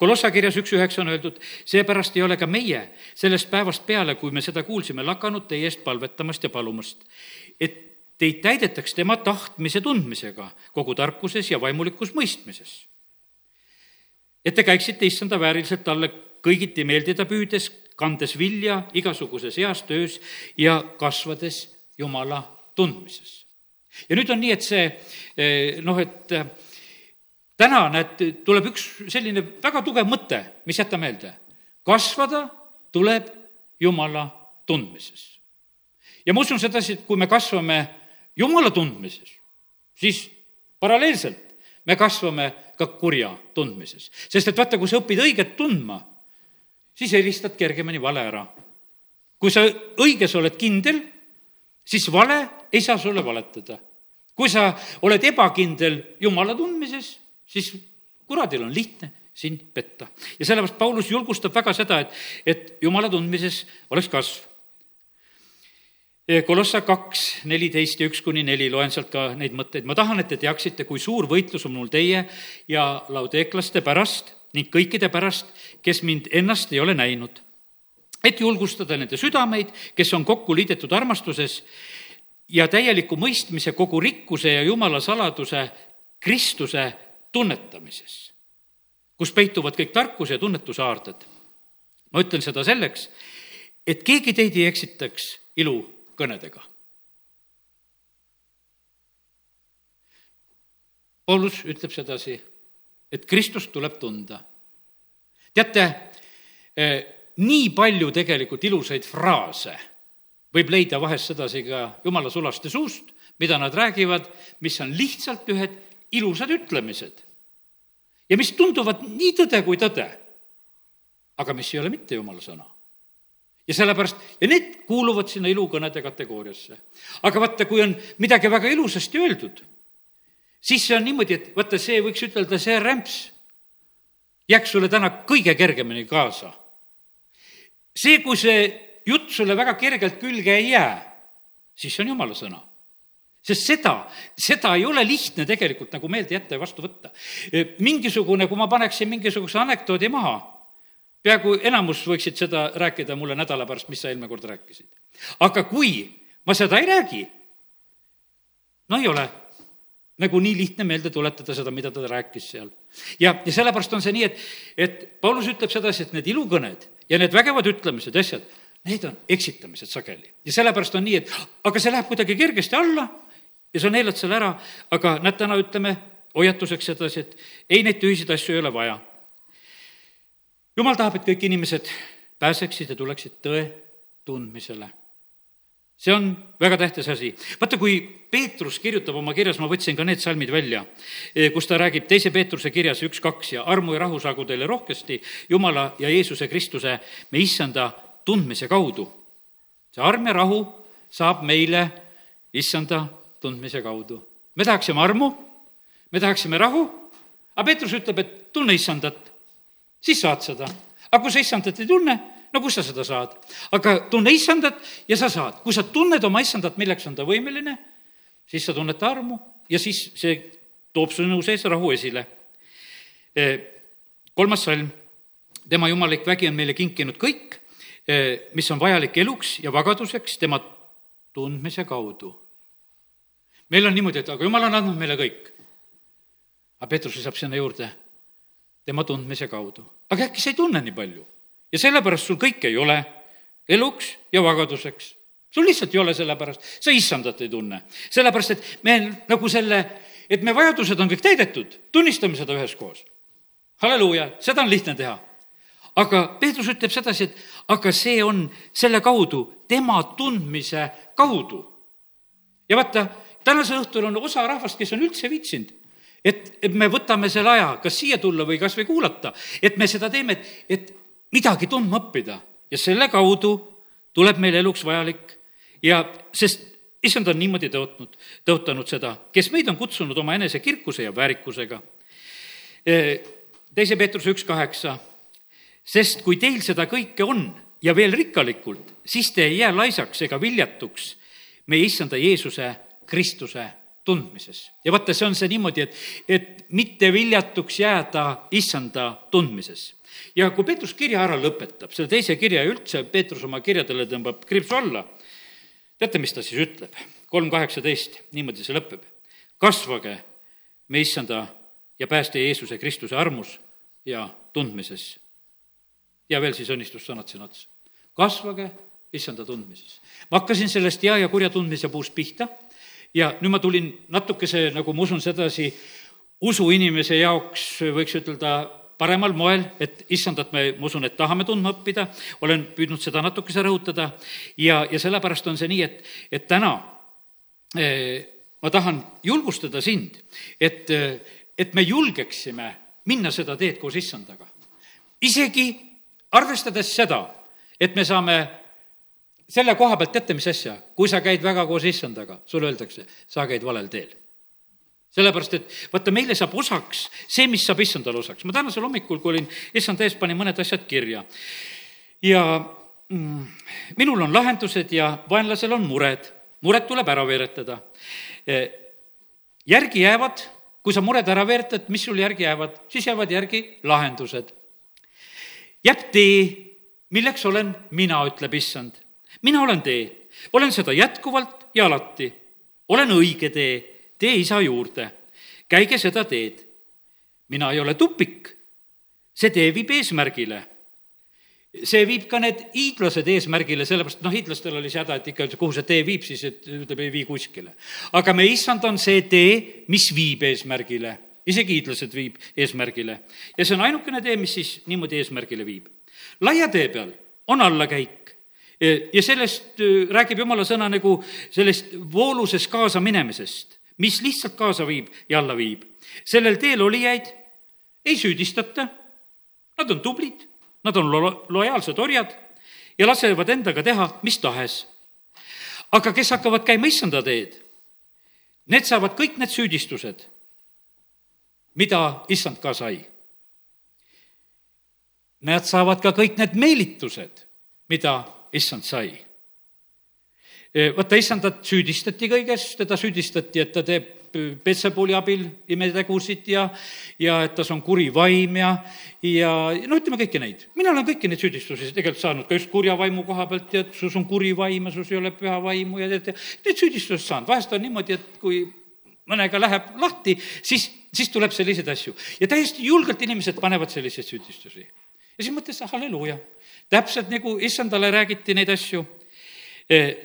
Kolossa kirjas üks üheksa on öeldud, seepärast ei ole ka meie sellest päevast peale, kui me seda kuulsime, lakanud teie eest palvetamast ja palumast, et teid täidetaks tema tahtmise tundmisega kogu tarkuses ja vaimulikus mõistmises. et te käiksite issanda vääriliselt talle kõigiti meeldida püüdes, kandes vilja igasuguses heas töös ja kasvades Jumala tundmises ja nüüd on nii, et see eh, noh, et eh, täna, näed, tuleb üks selline väga tugev mõte, mis jäta meelde. kasvada tuleb Jumala tundmises. ja ma usun sedasi, et kui me kasvame Jumala tundmises, siis paralleelselt me kasvame ka kurja tundmises. sest et vaata, kui sa õpid õiget tundma, siis eristad kergemini vale ära. kui sa õiges oled kindel, siis vale ei saa sulle valetada kui sa oled ebakindel Jumala tundmises, siis kuradil on lihtne sind petta. ja sellepärast Paulus julgustab väga seda, et, et Jumala tundmises oleks kasv. Kolossa kaks, neliteist ja üks kuni neli, loen sealt ka neid mõtteid. ma tahan, et te teaksite, kui suur võitlus on mul teie ja laudeeklaste pärast ning kõikide pärast, kes mind ennast ei ole näinud. Et julgustada nende südameid, kes on kokku liidetud armastuses ja täieliku mõistmise kogu rikkuse ja jumala saladuse Kristuse tunnetamises, kus peituvad kõik tarkuse ja tunnetuse aarded. ma ütlen seda selleks, et keegi teid ei eksitaks ilukõnedega. Paulus ütleb sedasi, et Kristust tuleb tunda. teate, eh, nii palju tegelikult ilusaid fraase võib leida vahest sedasi ka jumala sulaste suust, mida nad räägivad, mis on lihtsalt ühed ilusad ütlemised. ja mis tunduvad nii tõde kui tõde, aga mis ei ole mitte jumala sõna. ja sellepärast, ja need kuuluvad sinna ilukõnede kategooriasse. aga vaata, kui on midagi väga ilusasti öeldud, siis see on niimoodi, et vaata, see võiks ütelda, see rämps jääks sulle täna kõige kergemini kaasa. See, kui see jutt sulle väga kergelt külge ei jää, siis see on jumala sõna sest seda, seda ei ole lihtne tegelikult nagu meelde jätta ja vastu võtta. mingisugune, kui ma paneksin mingisuguse anekdoodi maha, peaaegu enamus võiksid seda rääkida mulle nädala pärast, mis sa eelmine kord rääkisid. aga kui ma seda ei räägi, no ei ole nagu nii lihtne meelde tuletada seda, mida ta rääkis seal. ja, ja sellepärast on see nii, et, et Paulus ütleb sedasi, et need ilukõned ja need vägevad ütlemised, asjad, need on eksitamised sageli. ja sellepärast on nii, et aga see läheb kuidagi kergesti alla ja sa neelad selle ära, aga näed, täna ütleme hoiatuseks sedasi, et ei, neid tühiseid asju ei ole vaja. jumal tahab, et kõik inimesed pääseksid ja tuleksid tõe tundmisele. See on väga tähtis asi. vaata, kui Peetrus kirjutab oma kirjas, ma võtsin ka need salmid välja, eh, kus ta räägib teise Peetruse kirjas üks-kaks ja armu ja rahu saagu teile rohkesti Jumala ja Jeesuse Kristuse, me issanda tundmise kaudu. see arm ja rahu saab meile issanda tundmise kaudu. me tahaksime armu, me tahaksime rahu, aga Peetrus ütleb, et tunne issandat, siis saad seda. aga kui sa issandat ei tunne, no kust sa seda saad? aga tunne issandat ja sa saad. kui sa tunned oma issandat, milleks on ta võimeline, siis sa tunned ta armu ja siis see toob sinu sees rahu esile. E, kolmas salm, tema jumalik vägi on meile kinkinud kõik, e, mis on vajalik eluks ja vagaduseks tema tundmise kaudu meil on niimoodi, et aga jumal on andnud meile kõik. aga Peetrus lisab sinna juurde tema tundmise kaudu. aga äkki sa ei tunne nii palju ja sellepärast sul kõike ei ole eluks ja vagaduseks. sul lihtsalt ei ole sellepärast, sa issandat ei tunne. sellepärast, et me nagu selle, et me vajadused on kõik täidetud, tunnistame seda üheskoos. halleluuja, seda on lihtne teha. aga Peetrus ütleb sedasi, et aga see on selle kaudu, tema tundmise kaudu. ja vaata, tänasel õhtul on osa rahvast, kes on üldse viitsinud et, et me võtame selle aja, kas siia tulla või kas või kuulata, et me seda teeme, et, et midagi tundma õppida ja selle kaudu tuleb meil eluks vajalik ja sest issand on niimoodi tõotnud, tõotanud seda, kes meid on kutsunud oma enese kirkuse ja väärikusega. E, teise Peetruse üks kaheksa, sest kui teil seda kõike on ja veel rikkalikult, siis te ei jää laisaks ega viljatuks meie issanda Jeesuse Kristuse tundmises. ja vaata, see on see niimoodi, et, et mitte viljatuks jääda issanda tundmises. Ja kui Peetrus kirja ära lõpetab, selle teise kirja ja üldse Peetrus oma kirjadele tõmbab kriipsu alla, teate, mis ta siis ütleb? kolm kaheksateist, niimoodi see lõpeb. kasvage me issanda ja päästja Jeesuse Kristuse armus ja tundmises. ja veel siis õnnistussõnad siin otsa. kasvage issanda tundmises. ma hakkasin sellest hea ja kurja tundmise puust pihta ja nüüd ma tulin natukese, nagu ma usun sedasi, usuinimese jaoks võiks ütelda paremal moel, et issandat me, ma usun, et tahame tundma õppida, olen püüdnud seda natukese rõhutada ja, ja sellepärast on see nii, et, et täna eh, ma tahan julgustada sind, et, et me julgeksime minna seda teed koos issandaga. isegi arvestades seda, et me saame selle koha pealt teate, mis asja, kui sa käid väga koos issandaga, sulle öeldakse, sa käid valel teel. Sellepärast, et vaata, meile saab osaks see, mis saab issandale osaks. ma tänasel hommikul, kui olin issanda ees, panin mõned asjad kirja. ja mm, minul on lahendused ja vaenlasel on mured. mured tuleb ära veeretada. E, järgi jäävad, kui sa mured ära veeretad, mis sul järgi jäävad, siis jäävad järgi lahendused. jääb tee, milleks olen mina, ütleb issand mina olen tee, olen seda jätkuvalt ja alati. olen õige tee, tee isa juurde. Käige seda teed. mina ei ole tupik. see tee viib eesmärgile see viib ka need hiidlased eesmärgile, sellepärast noh, hiidlastel oli see häda, et ikka, kuhu see tee viib, siis et ütleb, ei vii kuskile. aga me issand on see tee, mis viib eesmärgile, isegi hiidlased viib eesmärgile. ja see on ainukene tee, mis siis niimoodi eesmärgile viib. laia tee peal on allakäik, ja sellest äh, räägib jumala sõna nagu sellest vooluses kaasaminemisest, mis lihtsalt kaasa viib ja alla viib. sellel teel olijaid ei süüdistata, nad on tublid, nad on lo-, lojaalsed orjad ja lasevad endaga teha mis tahes. aga kes hakkavad käima issanda teed, need saavad kõik need süüdistused, mida issand ka sai. Nad saavad ka kõik need meelitused, mida issand sai vaata, issandat süüdistati kõiges, teda süüdistati, et ta teeb Petsapuli abil imetegusid ja, ja et tas on kuri vaim ja, ja no ütleme kõiki neid. mina olen kõiki neid süüdistusi tegelikult saanud ka just kurja vaimu koha pealt ja et sus on kuri vaim ja sus ei ole püha vaimu ja tead, neid süüdistusi saanud. vahest on niimoodi, et kui mõnega läheb lahti, siis, siis tuleb selliseid asju. ja täiesti julgelt inimesed panevad selliseid süüdistusi. ja siis mõtlesin, halleluuja. täpselt nagu issandale räägiti neid asju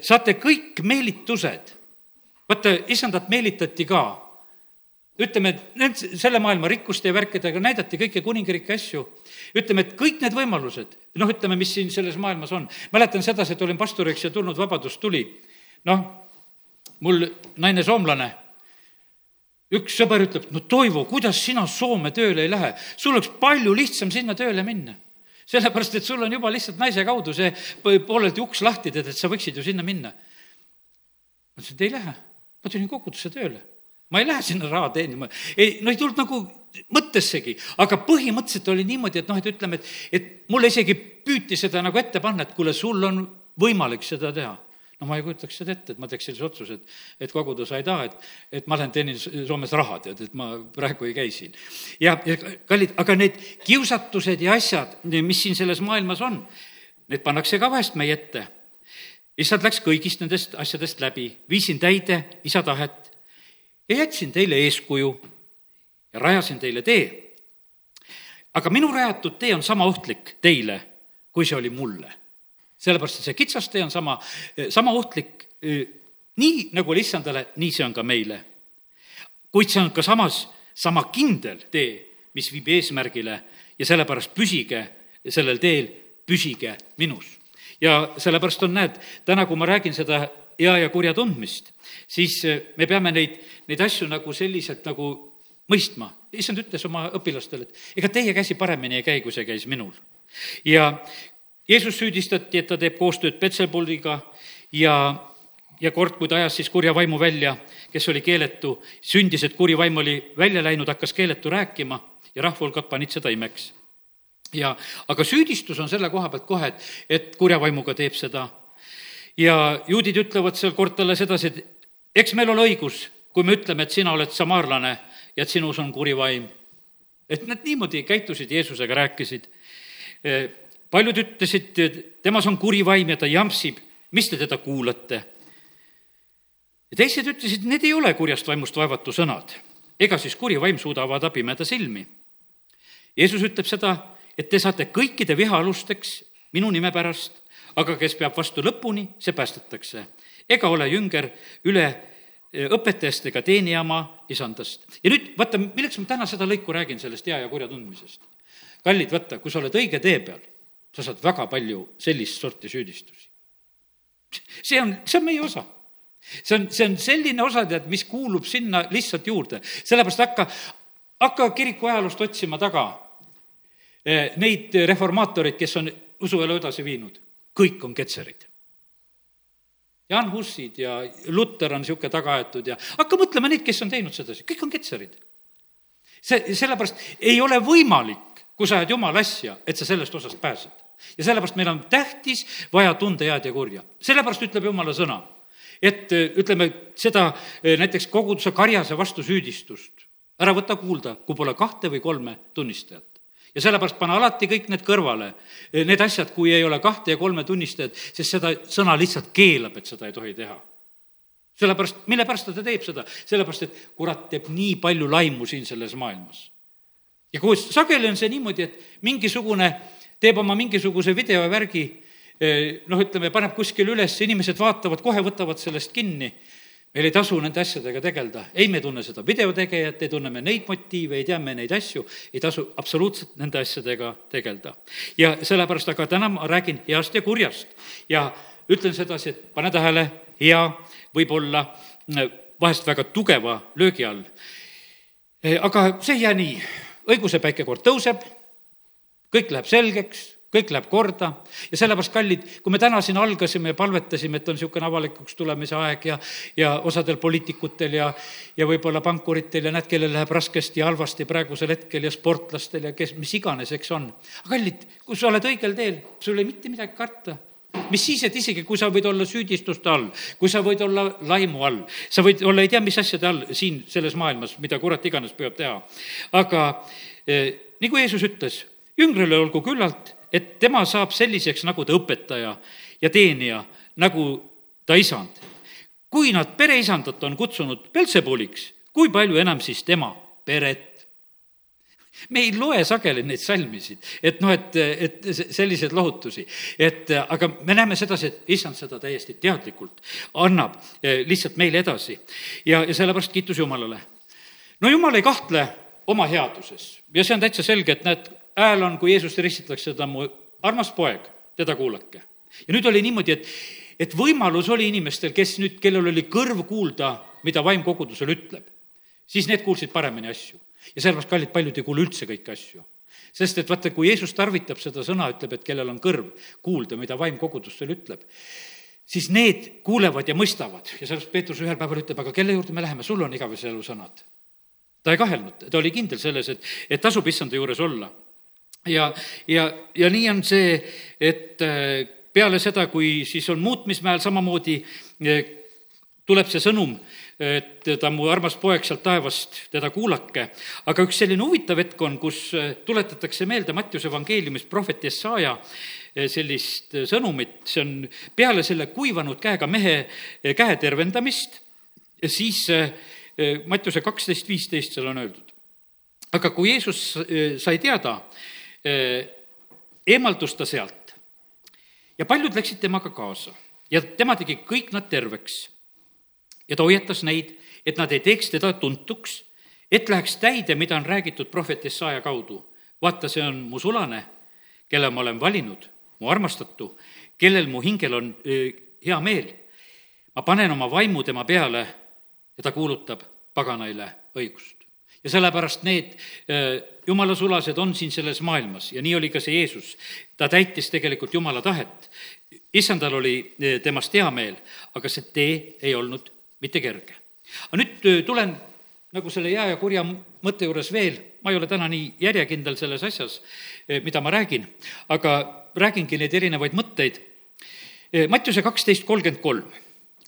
saate kõik meelitused, vaata, issandat meelitati ka. ütleme, et need, selle maailma rikkuste ja värkidega näidati kõiki kuningriiki asju. ütleme, et kõik need võimalused, noh, ütleme, mis siin selles maailmas on. mäletan sedasi, et olin pastoriks ja tulnud vabadus tuli. noh, mul naine soomlane üks sõber ütleb, no Toivo, kuidas sina Soome tööle ei lähe? sul oleks palju lihtsam sinna tööle minna sellepärast, et sul on juba lihtsalt naise kaudu see pooleldi uks lahti, tead, et sa võiksid ju sinna minna. ma ütlesin, et ei lähe, ma tulin kogudusse tööle, ma ei lähe sinna raha teenima, ei, no ei tulnud nagu mõttessegi, aga põhimõtteliselt oli niimoodi, et noh, et ütleme, et, et mulle isegi püüti seda nagu ette panna, et kuule, sul on võimalik seda teha no ma ei kujutaks seda ette, et ma teeks sellise otsuse, et, et koguda sa ei taha, et, et ma lähen teenin Soomes raha, tead, et ma praegu ei käi siin. ja, ja kallid, aga need kiusatused ja asjad, mis siin selles maailmas on, need pannakse ka vahest meie ette. issand läks kõigist nendest asjadest läbi, viisin täide isa tahet ja jätsin teile eeskuju ja rajasin teile tee. aga minu rajatud tee on sama ohtlik teile, kui see oli mulle sellepärast, et see kitsas tee on sama, sama ohtlik, nii nagu oli issandale, nii see on ka meile. kuid see on ka samas sama kindel tee, mis viib eesmärgile ja sellepärast püsige sellel teel, püsige minus. ja sellepärast on, näed, täna, kui ma räägin seda hea ja kurja tundmist, siis me peame neid, neid asju nagu selliselt nagu mõistma. issand ütles oma õpilastele, et ega teie käsi paremini ei käi, kui see käis minul. ja Jeesus süüdistati, et ta teeb koostööd Petsebuliga ja, ja kord, kui ta ajas siis kurja vaimu välja, kes oli keeletu, sündis, et kuri vaim oli välja läinud, hakkas keeletu rääkima ja rahvahulgad panid seda imeks. ja, aga süüdistus on selle koha pealt kohe, et, et kurja vaimuga teeb seda. ja juudid ütlevad seal kord talle sedasi, et eks meil ole õigus, kui me ütleme, et sina oled samaarlane ja et sinus on kuri vaim. et nad niimoodi käitusid, Jeesusega rääkisid paljud ütlesid, temas on kuri vaim ja ta jampsib, mis te teda kuulate? ja teised ütlesid, need ei ole kurjast vaimust vaevatu sõnad. ega siis kuri vaim suuda avada pimeda silmi. Jeesus ütleb seda, et te saate kõikide viha alusteks minu nime pärast, aga kes peab vastu lõpuni, see päästetakse. ega ole jünger üle eh, õpetajast ega teenijama isandast. ja nüüd vaata, milleks ma täna seda lõiku räägin, sellest hea ja kurja tundmisest. kallid, vaata, kui sa oled õige tee peal, sa saad väga palju sellist sorti süüdistusi. see on, see on meie osa. see on, see on selline osa, tead, mis kuulub sinna lihtsalt juurde, sellepärast hakka, hakka kiriku ajaloost otsima taga eh, neid reformaatoreid, kes on usuelu edasi viinud, kõik on ketserid. Jan Hussid ja Luter on niisugune taga aetud ja hakka mõtlema neid, kes on teinud sedasi, kõik on ketserid. see, sellepärast ei ole võimalik, kui sa ajad jumala asja, et sa sellest osast pääsed ja sellepärast meil on tähtis vaja tunda head ja kurja. sellepärast ütleb jumala sõna, et äh, ütleme seda äh, näiteks koguduse karjase vastu süüdistust ära võta kuulda, kui pole kahte või kolme tunnistajat. ja sellepärast pane alati kõik need kõrvale, äh, need asjad, kui ei ole kahte ja kolme tunnistajat, sest seda sõna lihtsalt keelab, et seda ei tohi teha sellepärast, mille pärast ta teeb seda? sellepärast, et kurat teeb nii palju laimu siin selles maailmas. ja kui sageli on see niimoodi, et mingisugune teeb oma mingisuguse videovärgi, eh, noh, ütleme, paneb kuskile üles, inimesed vaatavad, kohe võtavad sellest kinni. meil ei tasu nende asjadega tegeleda, ei, me ei tunne seda videotegijat, ei tunne me neid motiive, ei tea me neid asju, ei tasu absoluutselt nende asjadega tegeleda. ja sellepärast, aga täna ma räägin heast ja kurjast ja ütlen sedasi, et pane tähele, hea võib olla eh, vahest väga tugeva löögi all. Eh, aga see ei jää nii, õiguse päike kord tõuseb kõik läheb selgeks, kõik läheb korda ja sellepärast, kallid, kui me täna siin algasime ja palvetasime, et on niisugune avalikuks tulemise aeg ja, ja osadel poliitikutel ja, ja võib-olla pankuritel ja näed, kellel läheb raskesti ja halvasti praegusel hetkel ja sportlastel ja kes, mis iganes, eks on. kallid, kui sa oled õigel teel, sul ei mitte midagi karta mis siis, et isegi kui sa võid olla süüdistuste all, kui sa võid olla laimu all, sa võid olla ei tea mis asjade all siin selles maailmas, mida kurat iganes püüab teha. aga eh, nagu Jeesus ütles, jüngrile olgu küllalt et tema saab selliseks, nagu ta õpetaja ja teenija, nagu ta isand. kui nad pereisandat on kutsunud Peltsebuliks, kui palju enam siis tema peret? me ei loe sageli neid salmisid, et noh, et, et selliseid lohutusi, et aga me näeme sedasi, et issand seda täiesti teadlikult annab eh, lihtsalt meile edasi. ja, ja sellepärast kiitus Jumalale. no Jumal ei kahtle oma headuses ja see on täitsa selge, et näed, hääl on, kui Jeesust ristitakse, ta on mu armas poeg, teda kuulake. ja nüüd oli niimoodi, et, et võimalus oli inimestel, kes nüüd, kellel oli kõrv kuulda, mida vaim kogudusel ütleb, siis need kuulsid paremini asju. ja sellepärast, kallid, paljud ei kuule üldse kõiki asju sest et vaata, kui Jeesus tarvitab seda sõna, ütleb, et kellel on kõrv kuulda, mida vaim kogudustel ütleb, siis need kuulevad ja mõistavad ja sellepärast Peetrus ühel päeval ütleb, aga kelle juurde me läheme, sul on igavese elu sõnad. ta ei kahelnud, ta oli kindel selles, et, et tasub issanda juures olla ja, ja, ja nii on see, et äh, peale seda, kui siis on muutmismäel samamoodi äh, tuleb see sõnum, et ta mu armas poeg sealt taevast, teda kuulake. aga üks selline huvitav hetk on, kus äh, tuletatakse meelde Mattiuse evangeeliumist prohvet Jesaja sellist sõnumit, see on peale selle kuivanud käega mehe käe tervendamist, siis Mattiuse kaksteist, viisteist seal on öeldud. aga kui Jeesus sai teada, eemaldus ta sealt. ja paljud läksid temaga kaasa ja tema tegi kõik nad terveks. ja ta hoiatas neid, et nad ei teeks teda tuntuks, et läheks täide, mida on räägitud prohvet Jesaja kaudu. vaata, see on mu sulane, kelle ma olen valinud, mu armastatu, kellel mu hingel on öö, äh, hea meel. ma panen oma vaimu tema peale ja ta kuulutab paganaile õigust ja sellepärast need äh, jumala sulased on siin selles maailmas ja nii oli ka see Jeesus. ta täitis tegelikult jumala tahet. issandal oli äh, temast hea meel, aga see tee ei olnud mitte kerge. aga nüüd äh, tulen nagu selle hea ja kurja mõtte juures veel, ma ei ole täna nii järjekindel selles asjas, mida ma räägin, aga räägingi neid erinevaid mõtteid. Mattiuse kaksteist kolmkümmend kolm.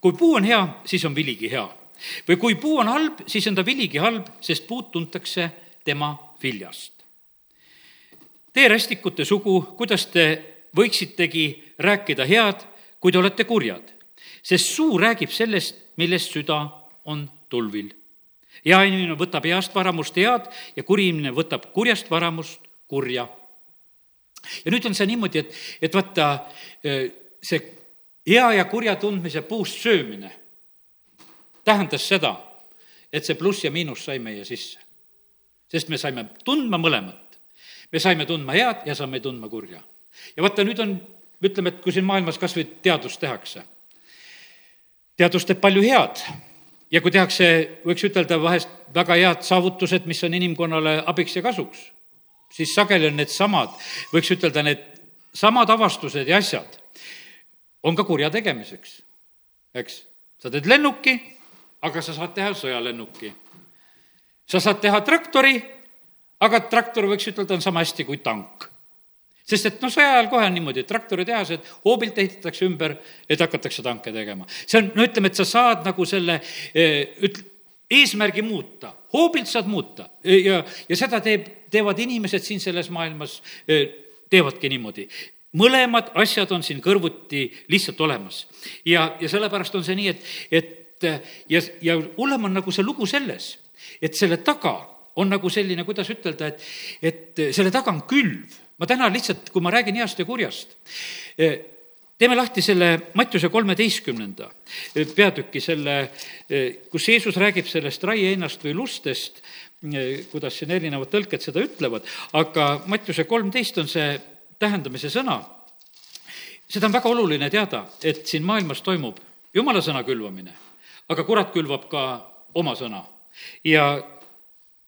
kui puu on hea, siis on viligi hea või kui puu on halb, siis on ta viligi halb, sest puud tuntakse tema viljast. Teie rästikute sugu, kuidas te võiksitegi rääkida head, kui te olete kurjad, sest suu räägib sellest, millest süda on tulvil. hea inimene võtab heast varamust head ja kuri inimene võtab kurjast varamust kurja. ja nüüd on see niimoodi, et, et vaata, see hea ja kurja tundmise puust söömine tähendas seda, et see pluss ja miinus sai meie sisse. sest me saime tundma mõlemat. me saime tundma head ja saime tundma kurja. ja vaata, nüüd on, ütleme, et kui siin maailmas kas või teadust tehakse, teadus teeb palju head ja kui tehakse, võiks ütelda vahest väga head saavutused, mis on inimkonnale abiks ja kasuks, siis sageli on needsamad, võiks ütelda, need samad avastused ja asjad on ka kurja tegemiseks, eks. sa teed lennuki, aga sa saad teha sõjalennuki. sa saad teha traktori, aga traktor, võiks ütelda, on sama hästi kui tank. sest et noh, sõja ajal kohe on niimoodi, et traktoritehased hoobilt ehitatakse ümber, et hakatakse tanke tegema. see on, no ütleme, et sa saad nagu selle eh, üt-, eesmärgi muuta, hoobilt saad muuta ja, ja seda teeb, teevad inimesed siin selles maailmas, eh, teevadki niimoodi mõlemad asjad on siin kõrvuti lihtsalt olemas. ja, ja sellepärast on see nii, et, et et ja, ja hullem on nagu see lugu selles, et selle taga on nagu selline, kuidas ütelda, et, et selle taga on külv. ma täna lihtsalt, kui ma räägin heast ja kurjast, teeme lahti selle Mattiuse kolmeteistkümnenda peatüki, selle, kus Jeesus räägib sellest raieinast või lustest, kuidas siin erinevad tõlked seda ütlevad, aga Mattiuse kolmteist on see tähendamise sõna. seda on väga oluline teada, et siin maailmas toimub jumala sõna külvamine aga kurat külvab ka oma sõna. ja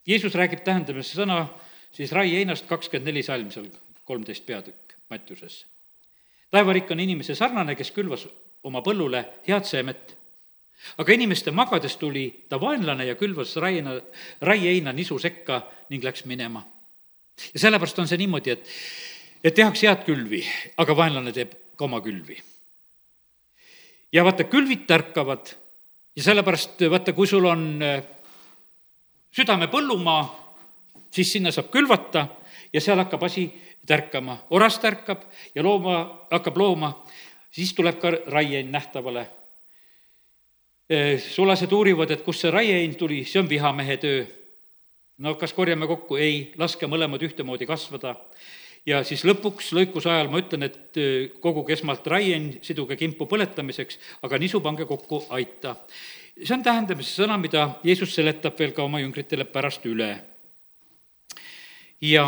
Jeesus räägib tähendamise sõna siis Rai Einast kakskümmend neli salm seal, kolmteist peatükk. Mattiuses. taevariik on inimese sarnane, kes külvas oma põllule head seemet. aga inimeste magades tuli ta vaenlane ja külvas raina, raieheina nisu sekka ning läks minema. ja sellepärast on see niimoodi, et, et tehakse head külvi, aga vaenlane teeb ka oma külvi. ja vaata, külvid tärkavad ja sellepärast vaata, kui sul on äh, südame põllumaa, siis sinna saab külvata ja seal hakkab asi tärkama, oras tärkab ja looma, hakkab looma, siis tuleb ka raiein nähtavale. Äh, sulased uurivad, et kust see raiein tuli, see on vihamehe töö. no kas korjame kokku? ei, laske mõlemad ühtemoodi kasvada ja siis lõpuks lõikuse ajal ma ütlen, et äh, koguge esmalt raien, siduge kimpu põletamiseks, aga nisu pange kokku aita. see on tähendamise sõna, mida Jeesus seletab veel ka oma jüngritele pärast üle. ja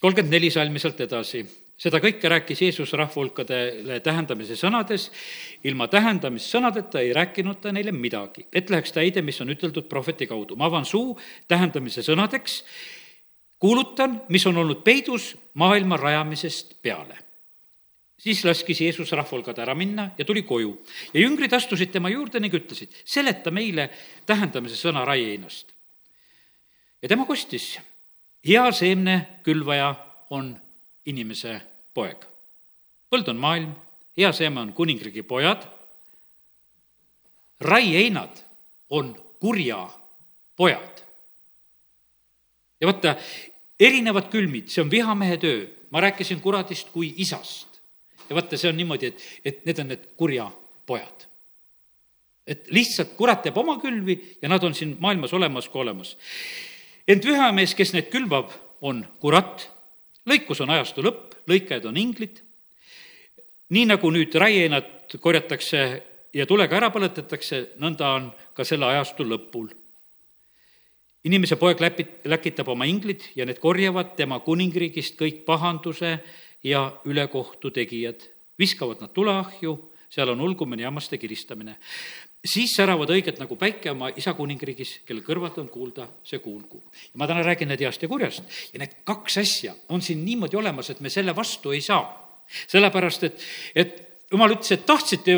kolmkümmend neli salmi sealt edasi seda kõike rääkis Jeesus rahvahulkadele tähendamise sõnades, ilma tähendamissõnadeta ei rääkinud ta neile midagi, et läheks täide, mis on üteldud prohveti kaudu. ma avan suu tähendamise sõnadeks kuulutan, mis on olnud peidus maailma rajamisest peale. siis laskis Jeesus rahval ka ära minna ja tuli koju ja jüngrid astusid tema juurde ning ütlesid, seleta meile tähendamise sõna raieinast. ja tema kostis, hea seemne külvaja on inimese poeg. põld on maailm, hea seeme on kuningriigi pojad, raieinad on kurja pojad ja vaata, erinevad külmid, see on vihamehe töö. ma rääkisin kuradist kui isast. ja vaata, see on niimoodi, et, et need on need kurja pojad. et lihtsalt kurat teeb oma külvi ja nad on siin maailmas olemas kui olemas. ent vihamees, kes neid külvab, on kurat, lõikus on ajastu lõpp, lõikajad on inglid, nii nagu nüüd raieinad korjatakse ja tulega ära põletatakse, nõnda on ka selle ajastu lõpul inimese poeg läpit-, läkitab oma inglid ja need korjavad tema kuningriigist kõik pahanduse ja ülekohtu tegijad. viskavad nad tuleahju, seal on ulgumine, jammaste kiristamine. siis säravad õiged nagu päike oma isa kuningriigis, kelle kõrvalt on kuulda see kuulgu. ja ma täna räägin need heast ja kurjast ja need kaks asja on siin niimoodi olemas, et me selle vastu ei saa. sellepärast, et, et jumal ütles, et tahtsite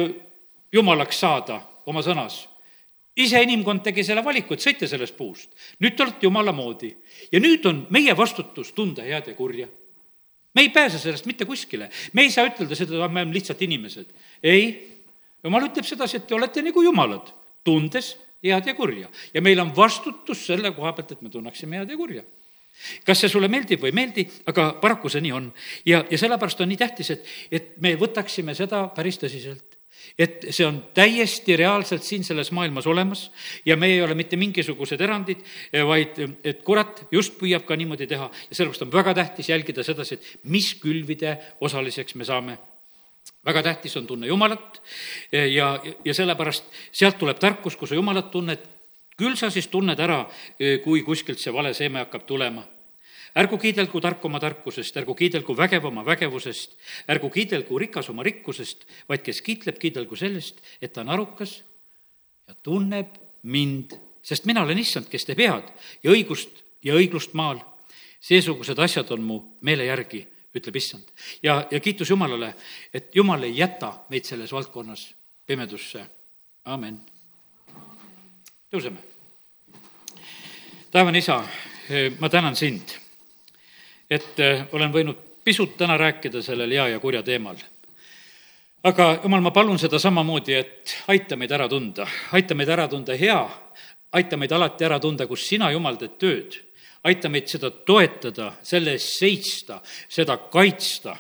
jumalaks saada oma sõnas ise inimkond tegi selle valiku, et sõite sellest puust. nüüd te olete jumala moodi. ja nüüd on meie vastutus tunda head ja kurja. me ei pääse sellest mitte kuskile. me ei saa ütelda seda, me oleme lihtsalt inimesed. ei, jumal ütleb sedasi, et te olete nagu jumalad, tundes head ja kurja. ja meil on vastutus selle koha pealt, et me tunneksime head ja kurja kas see sulle meeldib või ei meeldi, aga paraku see nii on. ja, ja sellepärast on nii tähtis, et, et me võtaksime seda päris tõsiselt et see on täiesti reaalselt siin selles maailmas olemas ja me ei ole mitte mingisugused erandid, vaid et kurat just püüab ka niimoodi teha. Ja sellepärast on väga tähtis jälgida sedasi, et mis külvide osaliseks me saame. Väga tähtis on tunne Jumalat ja, ja sellepärast sealt tuleb tarkus, kui sa Jumalat tunned, küll sa siis tunned ära, kui kuskilt see vale seeme hakkab tulema ärgu kiidelgu tark oma tarkusest, ärgu kiidelgu vägev oma vägevusest, ärgu kiidelgu rikas oma rikkusest, vaid kes kiitleb, kiidelgu sellest, et ta on arukas ja tunneb mind, sest mina olen issand, kes teeb head ja õigust ja õiglust maal. seesugused asjad on mu meele järgi, ütleb issand. ja, ja kiitus Jumalale, et Jumal ei jäta meid selles valdkonnas pimedusse. amen. tõuseme. taevane isa, ma tänan sind et äh, olen võinud pisut täna rääkida sellel hea ja kurja teemal. aga jumal, ma palun seda samamoodi, et aita meid ära tunda, aita meid ära tunda hea, aita meid alati ära tunda, kus sina, Jumal, teed tööd. aita meid seda toetada, selle eest seista, seda kaitsta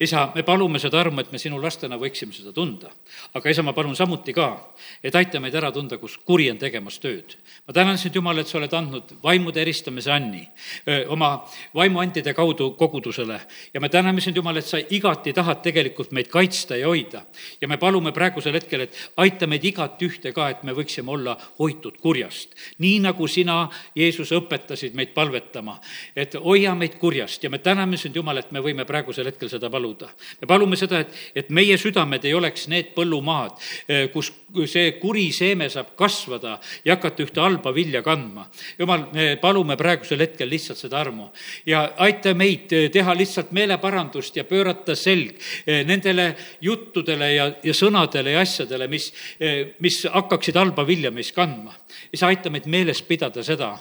isa, me palume seda armu, et me sinu lastena võiksime seda tunda. aga isa, ma palun samuti ka, et aita meid ära tunda, kus kuri on tegemas tööd. ma tänan sind, Jumal, et sa oled andnud vaimude eristamise anni oma vaimuantide kaudu kogudusele ja me täname sind, Jumal, et sa igati tahad tegelikult meid kaitsta ja hoida. ja me palume praegusel hetkel, et aita meid igat ühte ka, et me võiksime olla hoitud kurjast. nii nagu sina, Jeesus, õpetasid meid palvetama, et hoia meid kurjast ja me täname sind, Jumal, et me võime praegusel hetkel seda paluda paluda. me palume seda, et, et meie südamed ei oleks need põllumaad, kus see kuri seeme saab kasvada ja hakata ühte halba vilja kandma. jumal, me palume praegusel hetkel lihtsalt seda armu ja aita meid teha lihtsalt meeleparandust ja pöörata selg nendele juttudele ja, ja sõnadele ja asjadele, mis, mis hakkaksid halba vilja meis kandma. isa, aita meid meeles pidada seda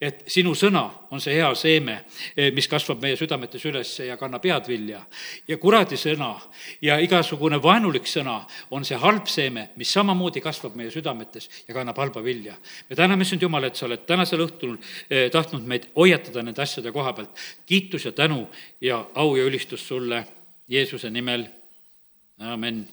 et sinu sõna on see hea seeme, eh, mis kasvab meie südametes üles ja kannab head vilja. ja kuradi sõna ja igasugune vaenulik sõna on see halb seeme, mis samamoodi kasvab meie südametes ja kannab halba vilja. me täname sind, Jumal, et sa oled tänasel õhtul eh, tahtnud meid hoiatada nende asjade koha pealt. kiitus ja tänu ja au ja ülistus sulle Jeesuse nimel, amin